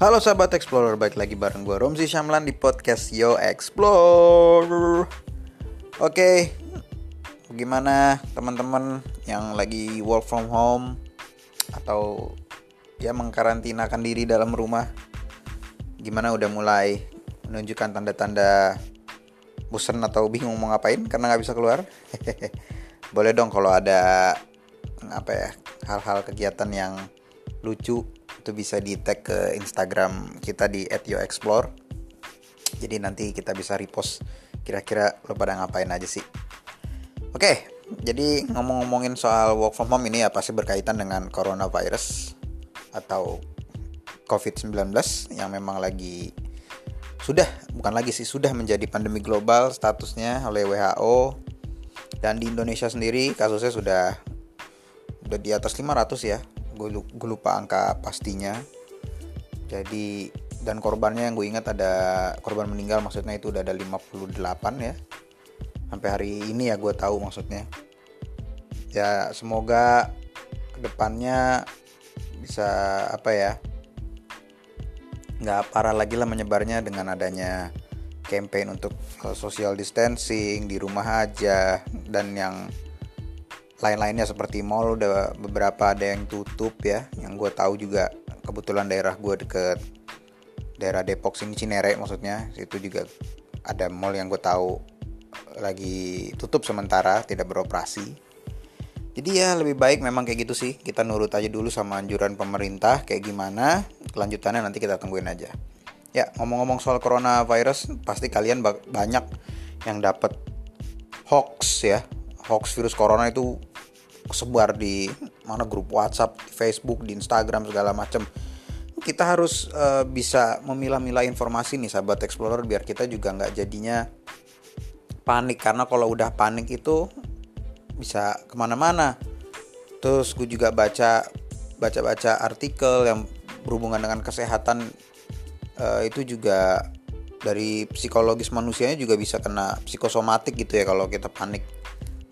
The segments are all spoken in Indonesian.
Halo sahabat Explorer, balik lagi bareng gue Romsi Syamlan di podcast Yo Explore. Oke, gimana teman-teman yang lagi work from home Atau ya mengkarantinakan diri dalam rumah? Gimana udah mulai menunjukkan tanda-tanda bosan atau bingung mau ngapain karena nggak bisa keluar? Boleh dong kalau ada apa ya hal-hal kegiatan yang lucu itu bisa di tag ke Instagram kita di @yoexplore. Jadi nanti kita bisa repost kira-kira lo pada ngapain aja sih. Oke, jadi ngomong-ngomongin soal work from home ini ya pasti berkaitan dengan coronavirus atau COVID-19 yang memang lagi sudah bukan lagi sih sudah menjadi pandemi global statusnya oleh WHO dan di Indonesia sendiri kasusnya sudah udah di atas 500 ya gue lupa angka pastinya. Jadi dan korbannya yang gue ingat ada korban meninggal maksudnya itu udah ada 58 ya. Sampai hari ini ya gue tahu maksudnya. Ya semoga ke depannya bisa apa ya nggak parah lagi lah menyebarnya dengan adanya campaign untuk eh, social distancing di rumah aja dan yang lain-lainnya seperti mall udah beberapa ada yang tutup ya. Yang gue tahu juga kebetulan daerah gue deket daerah Depok sini Cinere maksudnya. Itu juga ada mall yang gue tahu lagi tutup sementara tidak beroperasi. Jadi ya lebih baik memang kayak gitu sih. Kita nurut aja dulu sama anjuran pemerintah kayak gimana. Kelanjutannya nanti kita tungguin aja. Ya ngomong-ngomong soal coronavirus pasti kalian banyak yang dapat hoax ya. Hoax virus corona itu sebar di mana grup WhatsApp, di Facebook, di Instagram segala macam. Kita harus uh, bisa memilah-milah informasi nih sahabat explorer biar kita juga nggak jadinya panik karena kalau udah panik itu bisa ke mana-mana. Terus gue juga baca baca-baca artikel yang berhubungan dengan kesehatan uh, itu juga dari psikologis manusianya juga bisa kena psikosomatik gitu ya kalau kita panik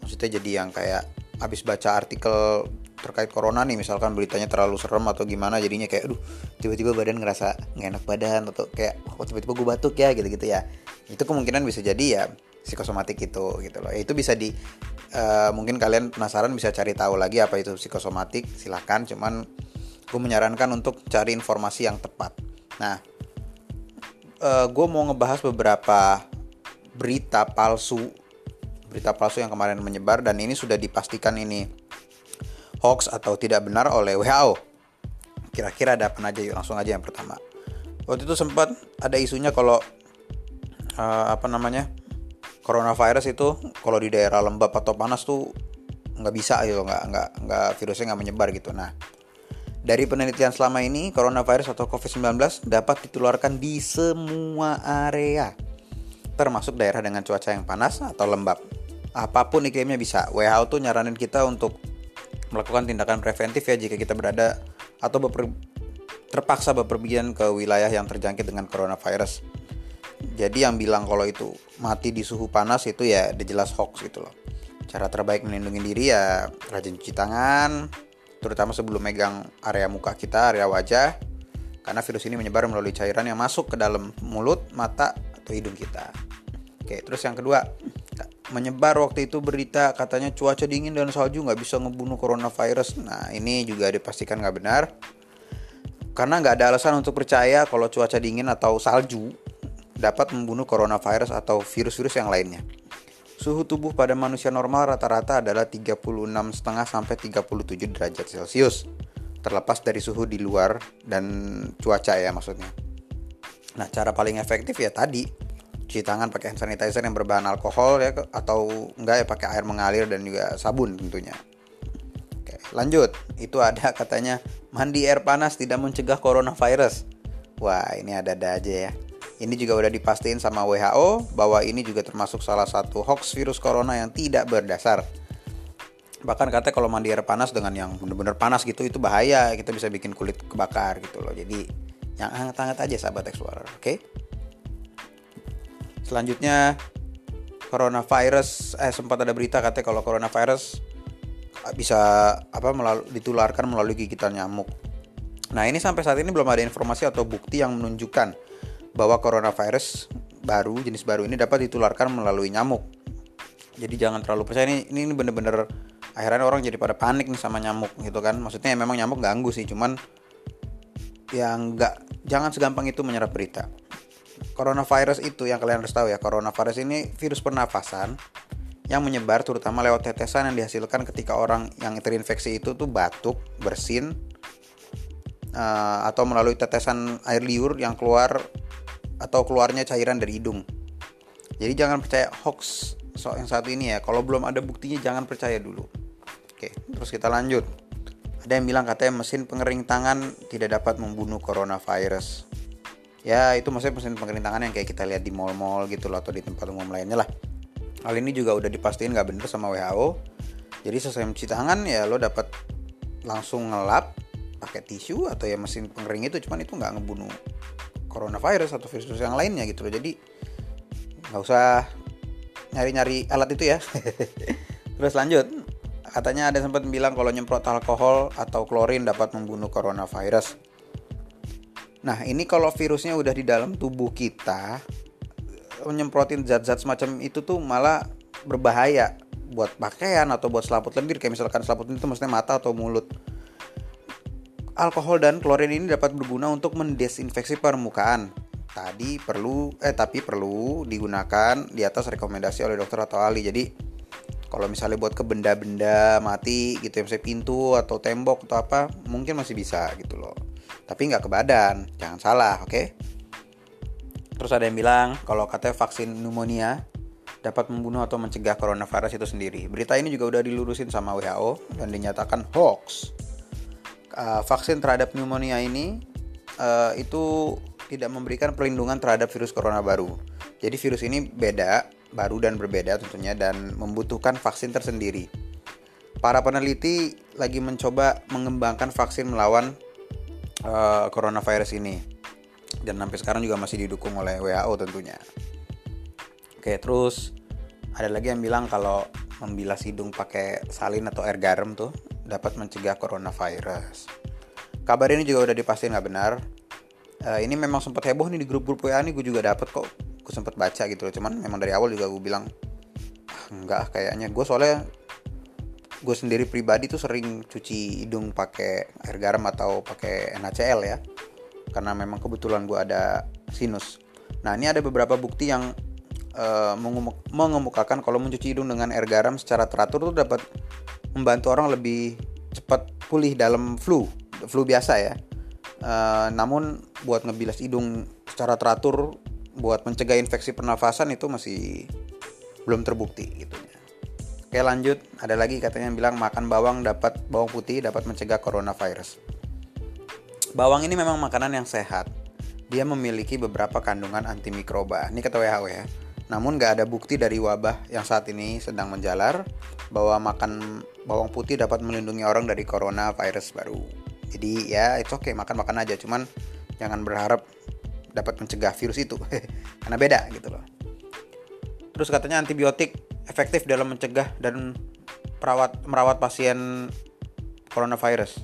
maksudnya jadi yang kayak habis baca artikel terkait corona nih misalkan beritanya terlalu serem atau gimana jadinya kayak aduh tiba-tiba badan ngerasa nggak enak badan atau kayak oh tiba-tiba gue batuk ya gitu-gitu ya. Itu kemungkinan bisa jadi ya psikosomatik itu gitu loh. Itu bisa di uh, mungkin kalian penasaran bisa cari tahu lagi apa itu psikosomatik silahkan cuman gue menyarankan untuk cari informasi yang tepat. Nah uh, eh, gue mau ngebahas beberapa berita palsu berita palsu yang kemarin menyebar dan ini sudah dipastikan ini hoax atau tidak benar oleh WHO. Kira-kira ada apa aja yuk langsung aja yang pertama. Waktu itu sempat ada isunya kalau uh, apa namanya coronavirus itu kalau di daerah lembab atau panas tuh nggak bisa gitu nggak nggak nggak virusnya nggak menyebar gitu. Nah dari penelitian selama ini coronavirus atau COVID-19 dapat ditularkan di semua area termasuk daerah dengan cuaca yang panas atau lembab apa pun iklimnya bisa. WHO tuh nyaranin kita untuk melakukan tindakan preventif ya jika kita berada atau beper, terpaksa bepergian ke wilayah yang terjangkit dengan coronavirus. Jadi yang bilang kalau itu mati di suhu panas itu ya udah jelas hoax gitu loh. Cara terbaik melindungi diri ya rajin cuci tangan, terutama sebelum megang area muka kita, area wajah. Karena virus ini menyebar melalui cairan yang masuk ke dalam mulut, mata, atau hidung kita. Oke, terus yang kedua, menyebar waktu itu berita katanya cuaca dingin dan salju nggak bisa ngebunuh coronavirus. Nah ini juga dipastikan nggak benar. Karena nggak ada alasan untuk percaya kalau cuaca dingin atau salju dapat membunuh coronavirus atau virus-virus yang lainnya. Suhu tubuh pada manusia normal rata-rata adalah 36,5 sampai 37 derajat Celcius. Terlepas dari suhu di luar dan cuaca ya maksudnya. Nah, cara paling efektif ya tadi cuci tangan pakai hand sanitizer yang berbahan alkohol ya atau enggak ya pakai air mengalir dan juga sabun tentunya. Oke, lanjut. Itu ada katanya mandi air panas tidak mencegah coronavirus. Wah, ini ada-ada aja ya. Ini juga udah dipastiin sama WHO bahwa ini juga termasuk salah satu hoax virus corona yang tidak berdasar. Bahkan katanya kalau mandi air panas dengan yang bener-bener panas gitu itu bahaya, kita bisa bikin kulit kebakar gitu loh. Jadi yang hangat-hangat aja sahabat explorer, oke? Okay? Selanjutnya coronavirus eh sempat ada berita katanya kalau coronavirus bisa apa melalui, ditularkan melalui gigitan nyamuk. Nah ini sampai saat ini belum ada informasi atau bukti yang menunjukkan bahwa coronavirus baru jenis baru ini dapat ditularkan melalui nyamuk. Jadi jangan terlalu percaya ini ini bener-bener akhirnya orang jadi pada panik nih sama nyamuk gitu kan. Maksudnya ya memang nyamuk ganggu sih, cuman yang nggak jangan segampang itu menyerap berita. Coronavirus itu yang kalian harus tahu ya, coronavirus ini virus pernafasan yang menyebar terutama lewat tetesan yang dihasilkan ketika orang yang terinfeksi itu tuh batuk, bersin, uh, atau melalui tetesan air liur yang keluar atau keluarnya cairan dari hidung. Jadi jangan percaya hoax soal yang satu ini ya. Kalau belum ada buktinya jangan percaya dulu. Oke, terus kita lanjut. Ada yang bilang katanya mesin pengering tangan tidak dapat membunuh coronavirus. Ya itu maksudnya mesin pengering tangan yang kayak kita lihat di mall-mall gitu loh atau di tempat umum lainnya lah. Hal ini juga udah dipastiin nggak bener sama WHO. Jadi selesai mencuci tangan ya lo dapat langsung ngelap pakai tisu atau ya mesin pengering itu. Cuman itu nggak ngebunuh coronavirus atau virus yang lainnya gitu loh. Jadi nggak usah nyari-nyari alat itu ya. Terus lanjut. Katanya ada sempat bilang kalau nyemprot alkohol atau klorin dapat membunuh coronavirus nah ini kalau virusnya udah di dalam tubuh kita menyemprotin zat-zat semacam itu tuh malah berbahaya buat pakaian atau buat selaput lendir kayak misalkan selaput itu maksudnya mata atau mulut Alkohol dan klorin ini dapat berguna untuk mendesinfeksi permukaan. Tadi perlu eh tapi perlu digunakan di atas rekomendasi oleh dokter atau ahli. Jadi kalau misalnya buat ke benda-benda mati gitu ya misalnya pintu atau tembok atau apa mungkin masih bisa gitu loh. Tapi nggak ke badan, jangan salah, oke? Okay? Terus ada yang bilang kalau katanya vaksin pneumonia dapat membunuh atau mencegah coronavirus itu sendiri. Berita ini juga udah dilurusin sama WHO dan dinyatakan hoax uh, vaksin terhadap pneumonia ini uh, itu tidak memberikan perlindungan terhadap virus corona baru. Jadi virus ini beda, baru dan berbeda tentunya dan membutuhkan vaksin tersendiri. Para peneliti lagi mencoba mengembangkan vaksin melawan uh, coronavirus ini. Dan sampai sekarang juga masih didukung oleh WHO tentunya. Oke, terus ada lagi yang bilang kalau membilas hidung pakai salin atau air garam tuh dapat mencegah coronavirus. Kabar ini juga udah dipastiin nggak benar. Uh, ini memang sempat heboh nih di grup-grup WA nih gue juga dapat kok. Gue sempat baca gitu loh. Cuman memang dari awal juga gue bilang ah, enggak kayaknya. Gue soalnya gue sendiri pribadi tuh sering cuci hidung pakai air garam atau pakai NaCl ya. Karena memang kebetulan gue ada sinus. Nah ini ada beberapa bukti yang uh, mengemukakan kalau mencuci hidung dengan air garam secara teratur tuh dapat membantu orang lebih cepat pulih dalam flu flu biasa ya uh, namun buat ngebilas hidung secara teratur buat mencegah infeksi pernafasan itu masih belum terbukti gitu ya. Oke lanjut, ada lagi katanya yang bilang makan bawang dapat bawang putih dapat mencegah coronavirus. Bawang ini memang makanan yang sehat. Dia memiliki beberapa kandungan antimikroba. Ini kata WHO ya. Namun nggak ada bukti dari wabah yang saat ini sedang menjalar bahwa makan bawang putih dapat melindungi orang dari corona virus baru. Jadi ya itu oke okay, makan-makan aja, cuman jangan berharap dapat mencegah virus itu karena beda gitu loh. Terus katanya antibiotik efektif dalam mencegah dan merawat merawat pasien coronavirus.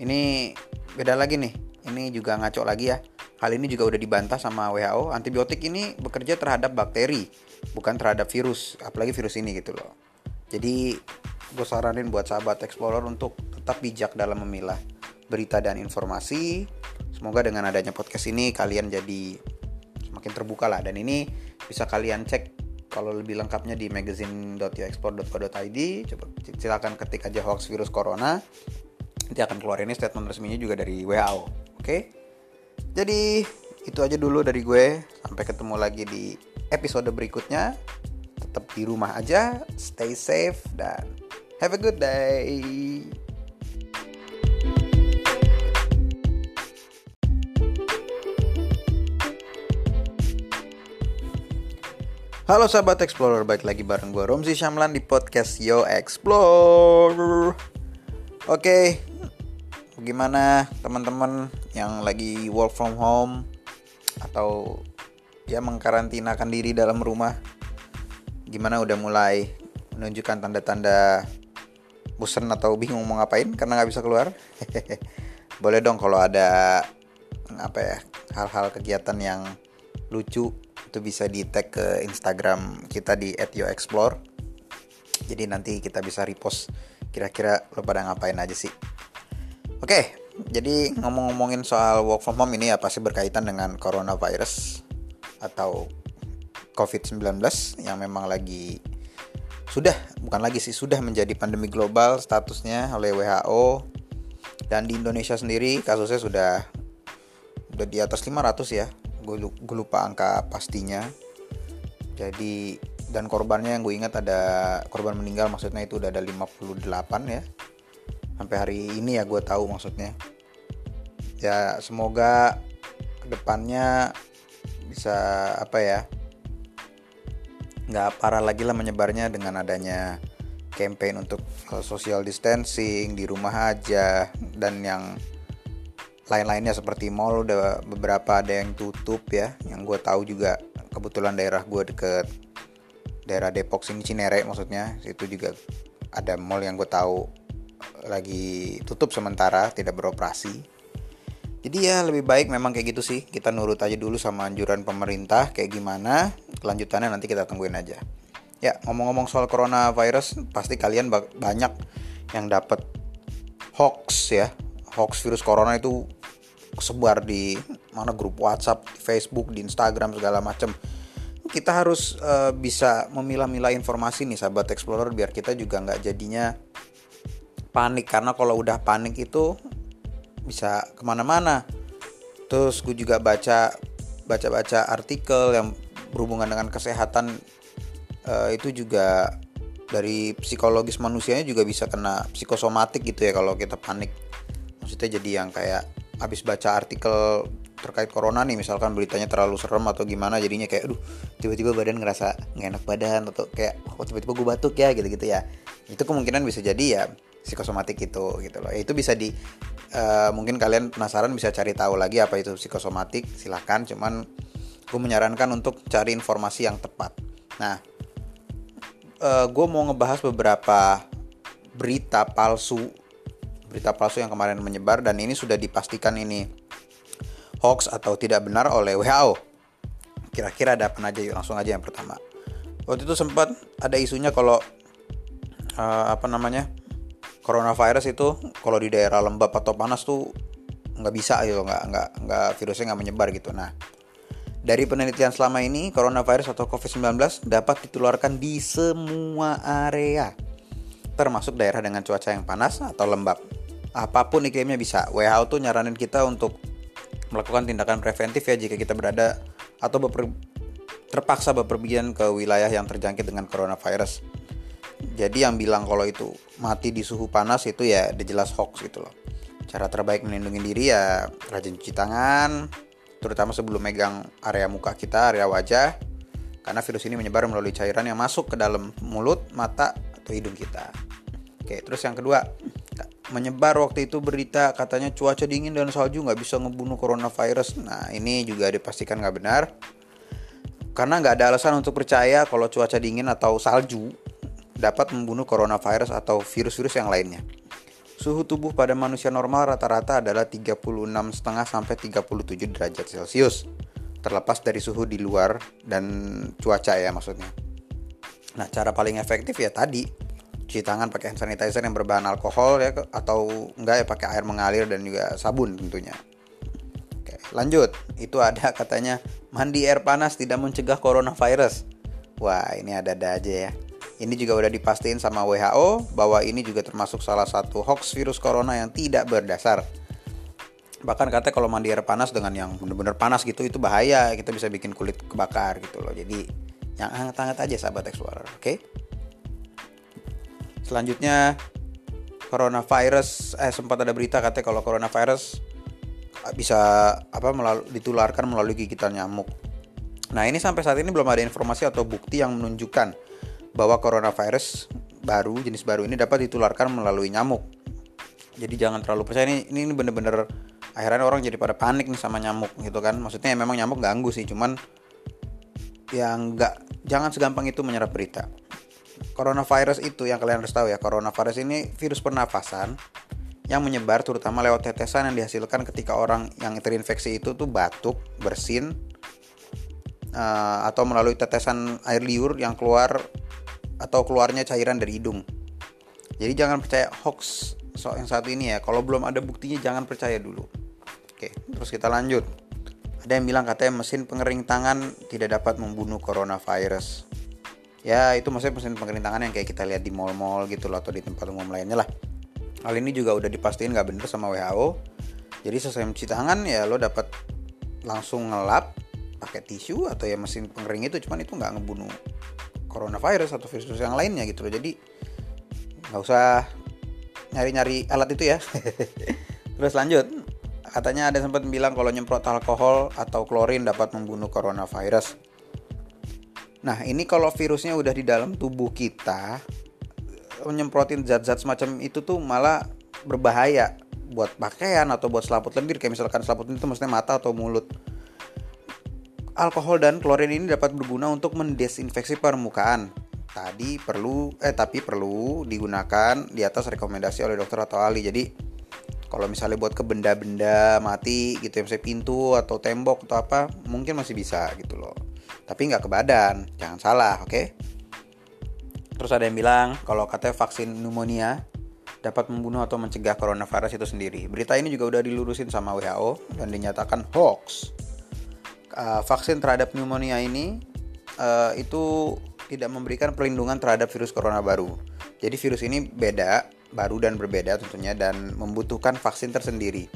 Ini beda lagi nih. Ini juga ngaco lagi ya. Hal ini juga udah dibantah sama WHO. Antibiotik ini bekerja terhadap bakteri, bukan terhadap virus, apalagi virus ini gitu loh. Jadi gue saranin buat sahabat explorer untuk tetap bijak dalam memilah berita dan informasi. Semoga dengan adanya podcast ini kalian jadi semakin terbuka lah dan ini bisa kalian cek kalau lebih lengkapnya di magazine.yoexport.co.id coba silakan ketik aja hoax virus corona nanti akan keluar ini statement resminya juga dari WHO oke okay? Jadi itu aja dulu dari gue. Sampai ketemu lagi di episode berikutnya. Tetap di rumah aja, stay safe dan have a good day. Halo sahabat Explorer, baik lagi bareng gue Romsi Syamlan di podcast Yo Explore. Oke, gimana teman-teman yang lagi work from home atau ya mengkarantinakan diri dalam rumah gimana udah mulai menunjukkan tanda-tanda bosan atau bingung mau ngapain karena nggak bisa keluar boleh dong kalau ada apa ya hal-hal kegiatan yang lucu itu bisa di tag ke Instagram kita di @yoexplore. Jadi nanti kita bisa repost kira-kira lo pada ngapain aja sih. Oke jadi ngomong-ngomongin soal work from home ini ya pasti berkaitan dengan coronavirus atau COVID-19 yang memang lagi sudah bukan lagi sih sudah menjadi pandemi global statusnya oleh WHO dan di Indonesia sendiri kasusnya sudah udah di atas 500 ya gue lupa angka pastinya. Jadi dan korbannya yang gue ingat ada korban meninggal maksudnya itu udah ada 58 ya. Sampai hari ini ya gue tahu maksudnya. Ya semoga ke depannya bisa apa ya nggak parah lagi lah menyebarnya dengan adanya campaign untuk uh, social distancing di rumah aja dan yang lain-lainnya seperti mall udah beberapa ada yang tutup ya. Yang gue tahu juga kebetulan daerah gue deket daerah Depok sini Cinere maksudnya. Itu juga ada mall yang gue tahu lagi tutup sementara tidak beroperasi. Jadi ya lebih baik memang kayak gitu sih. Kita nurut aja dulu sama anjuran pemerintah kayak gimana. Kelanjutannya nanti kita tungguin aja. Ya ngomong-ngomong soal coronavirus pasti kalian banyak yang dapat hoax ya. Hoax virus corona itu sebar di mana grup WhatsApp, di Facebook, di Instagram segala macam. Kita harus uh, bisa memilah-milah informasi nih sahabat explorer biar kita juga nggak jadinya panik karena kalau udah panik itu bisa ke mana-mana. Terus gue juga baca baca-baca artikel yang berhubungan dengan kesehatan uh, itu juga dari psikologis manusianya juga bisa kena psikosomatik gitu ya kalau kita panik maksudnya jadi yang kayak habis baca artikel terkait corona nih misalkan beritanya terlalu serem atau gimana jadinya kayak aduh tiba-tiba badan ngerasa nggak enak badan atau kayak oh tiba-tiba gue batuk ya gitu-gitu ya. Itu kemungkinan bisa jadi ya psikosomatik itu gitu loh. Itu bisa di uh, mungkin kalian penasaran bisa cari tahu lagi apa itu psikosomatik silahkan cuman gue menyarankan untuk cari informasi yang tepat. Nah uh, eh, gue mau ngebahas beberapa berita palsu berita palsu yang kemarin menyebar dan ini sudah dipastikan ini hoax atau tidak benar oleh WHO. Kira-kira ada apa aja yuk langsung aja yang pertama. Waktu itu sempat ada isunya kalau uh, apa namanya coronavirus itu kalau di daerah lembab atau panas tuh nggak bisa gitu nggak nggak nggak virusnya nggak menyebar gitu. Nah dari penelitian selama ini coronavirus atau COVID-19 dapat ditularkan di semua area termasuk daerah dengan cuaca yang panas atau lembab apa pun iklimnya bisa. WHO tuh nyaranin kita untuk melakukan tindakan preventif ya jika kita berada atau beper, terpaksa bepergian ke wilayah yang terjangkit dengan coronavirus. Jadi yang bilang kalau itu mati di suhu panas itu ya jelas hoax gitu loh. Cara terbaik melindungi diri ya rajin cuci tangan, terutama sebelum megang area muka kita, area wajah. Karena virus ini menyebar melalui cairan yang masuk ke dalam mulut, mata, atau hidung kita. Oke, terus yang kedua, menyebar waktu itu berita katanya cuaca dingin dan salju nggak bisa ngebunuh coronavirus. Nah ini juga dipastikan nggak benar. Karena nggak ada alasan untuk percaya kalau cuaca dingin atau salju dapat membunuh coronavirus atau virus-virus yang lainnya. Suhu tubuh pada manusia normal rata-rata adalah 36,5 sampai 37 derajat Celcius. Terlepas dari suhu di luar dan cuaca ya maksudnya. Nah, cara paling efektif ya tadi cuci tangan pakai hand sanitizer yang berbahan alkohol ya atau enggak ya pakai air mengalir dan juga sabun tentunya. Oke, lanjut. Itu ada katanya mandi air panas tidak mencegah coronavirus. Wah, ini ada-ada aja ya. Ini juga udah dipastiin sama WHO bahwa ini juga termasuk salah satu hoax virus corona yang tidak berdasar. Bahkan katanya kalau mandi air panas dengan yang bener-bener panas gitu itu bahaya, kita bisa bikin kulit kebakar gitu loh. Jadi yang hangat-hangat aja sahabat explorer, oke? Okay? Selanjutnya coronavirus eh sempat ada berita katanya kalau coronavirus bisa apa melalui, ditularkan melalui gigitan nyamuk. Nah, ini sampai saat ini belum ada informasi atau bukti yang menunjukkan bahwa coronavirus baru jenis baru ini dapat ditularkan melalui nyamuk. Jadi jangan terlalu percaya ini ini bener-bener akhirnya orang jadi pada panik nih sama nyamuk gitu kan. Maksudnya memang nyamuk ganggu sih, cuman yang nggak jangan segampang itu menyerap berita coronavirus itu yang kalian harus tahu ya coronavirus ini virus pernafasan yang menyebar terutama lewat tetesan yang dihasilkan ketika orang yang terinfeksi itu tuh batuk, bersin, uh, atau melalui tetesan air liur yang keluar atau keluarnya cairan dari hidung. Jadi jangan percaya hoax soal yang satu ini ya. Kalau belum ada buktinya jangan percaya dulu. Oke, terus kita lanjut. Ada yang bilang katanya mesin pengering tangan tidak dapat membunuh coronavirus. Ya itu maksudnya mesin pengering tangan yang kayak kita lihat di mall-mall gitu loh atau di tempat umum lainnya lah. Hal ini juga udah dipastiin nggak bener sama WHO. Jadi selesai mencuci tangan ya lo dapat langsung ngelap pakai tisu atau ya mesin pengering itu cuman itu nggak ngebunuh coronavirus atau virus yang lainnya gitu loh. Jadi nggak usah nyari-nyari alat itu ya. Terus lanjut. Katanya ada sempat bilang kalau nyemprot alkohol atau klorin dapat membunuh coronavirus. Nah, ini kalau virusnya udah di dalam tubuh kita, nyemprotin zat-zat semacam itu tuh malah berbahaya buat pakaian atau buat selaput lendir kayak misalkan selaput itu maksudnya mata atau mulut. Alkohol dan klorin ini dapat berguna untuk mendesinfeksi permukaan. Tadi perlu eh tapi perlu digunakan di atas rekomendasi oleh dokter atau ahli. Jadi kalau misalnya buat ke benda-benda mati gitu ya misalnya pintu atau tembok atau apa mungkin masih bisa gitu loh. Tapi nggak ke badan, jangan salah, oke? Okay? Terus ada yang bilang kalau katanya vaksin pneumonia dapat membunuh atau mencegah coronavirus itu sendiri. Berita ini juga udah dilurusin sama WHO dan dinyatakan hoax. Uh, vaksin terhadap pneumonia ini uh, itu tidak memberikan perlindungan terhadap virus corona baru. Jadi virus ini beda, baru dan berbeda tentunya dan membutuhkan vaksin tersendiri.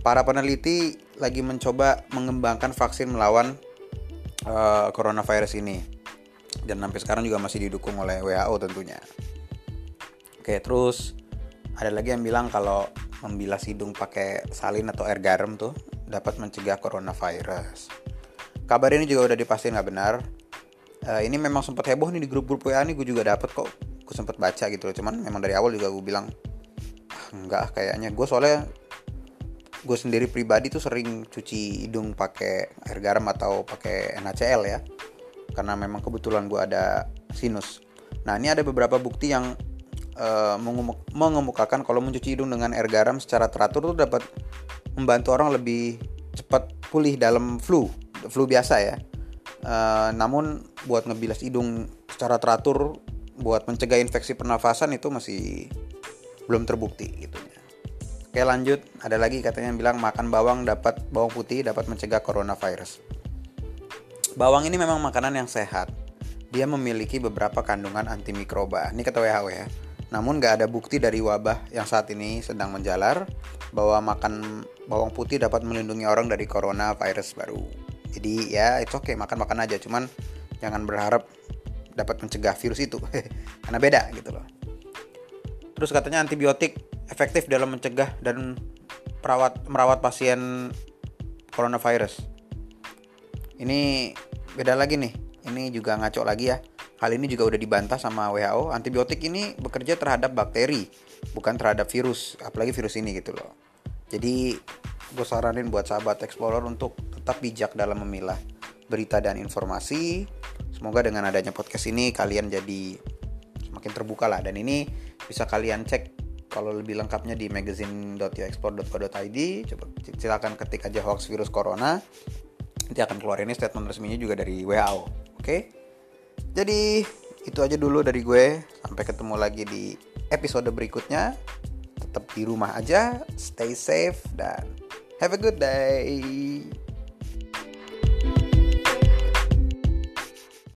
Para peneliti lagi mencoba mengembangkan vaksin melawan uh, coronavirus ini dan sampai sekarang juga masih didukung oleh WHO tentunya. Oke, terus ada lagi yang bilang kalau membilas hidung pakai salin atau air garam tuh dapat mencegah coronavirus. Kabar ini juga udah dipastiin nggak benar. Uh, ini memang sempat heboh nih di grup-grup WA nih gue juga dapat kok. Gue sempat baca gitu loh. Cuman memang dari awal juga gue bilang ah, enggak kayaknya. Gue soalnya gue sendiri pribadi tuh sering cuci hidung pakai air garam atau pakai NaCl ya karena memang kebetulan gue ada sinus. Nah ini ada beberapa bukti yang uh, mengemukakan kalau mencuci hidung dengan air garam secara teratur itu dapat membantu orang lebih cepat pulih dalam flu, flu biasa ya. Uh, namun buat ngebilas hidung secara teratur buat mencegah infeksi pernafasan itu masih belum terbukti gitu. Oke lanjut, ada lagi katanya yang bilang makan bawang dapat bawang putih dapat mencegah coronavirus. Bawang ini memang makanan yang sehat. Dia memiliki beberapa kandungan antimikroba. Ini kata WHO ya. Namun nggak ada bukti dari wabah yang saat ini sedang menjalar bahwa makan bawang putih dapat melindungi orang dari corona virus baru. Jadi ya itu oke okay, makan-makan aja. Cuman jangan berharap dapat mencegah virus itu. Karena beda gitu loh. Terus katanya antibiotik efektif dalam mencegah dan merawat merawat pasien coronavirus. Ini beda lagi nih. Ini juga ngaco lagi ya. Hal ini juga udah dibantah sama WHO antibiotik ini bekerja terhadap bakteri bukan terhadap virus. Apalagi virus ini gitu loh. Jadi gue saranin buat sahabat explorer untuk tetap bijak dalam memilah berita dan informasi. Semoga dengan adanya podcast ini kalian jadi semakin terbuka lah. Dan ini bisa kalian cek kalau lebih lengkapnya di magazine.yoexport.co.id coba silakan ketik aja hoax virus corona. Nanti akan keluar ini statement resminya juga dari WHO oke? Okay? jadi itu aja dulu dari gue. Sampai ketemu lagi di episode berikutnya. Tetap di rumah aja stay safe dan have a good day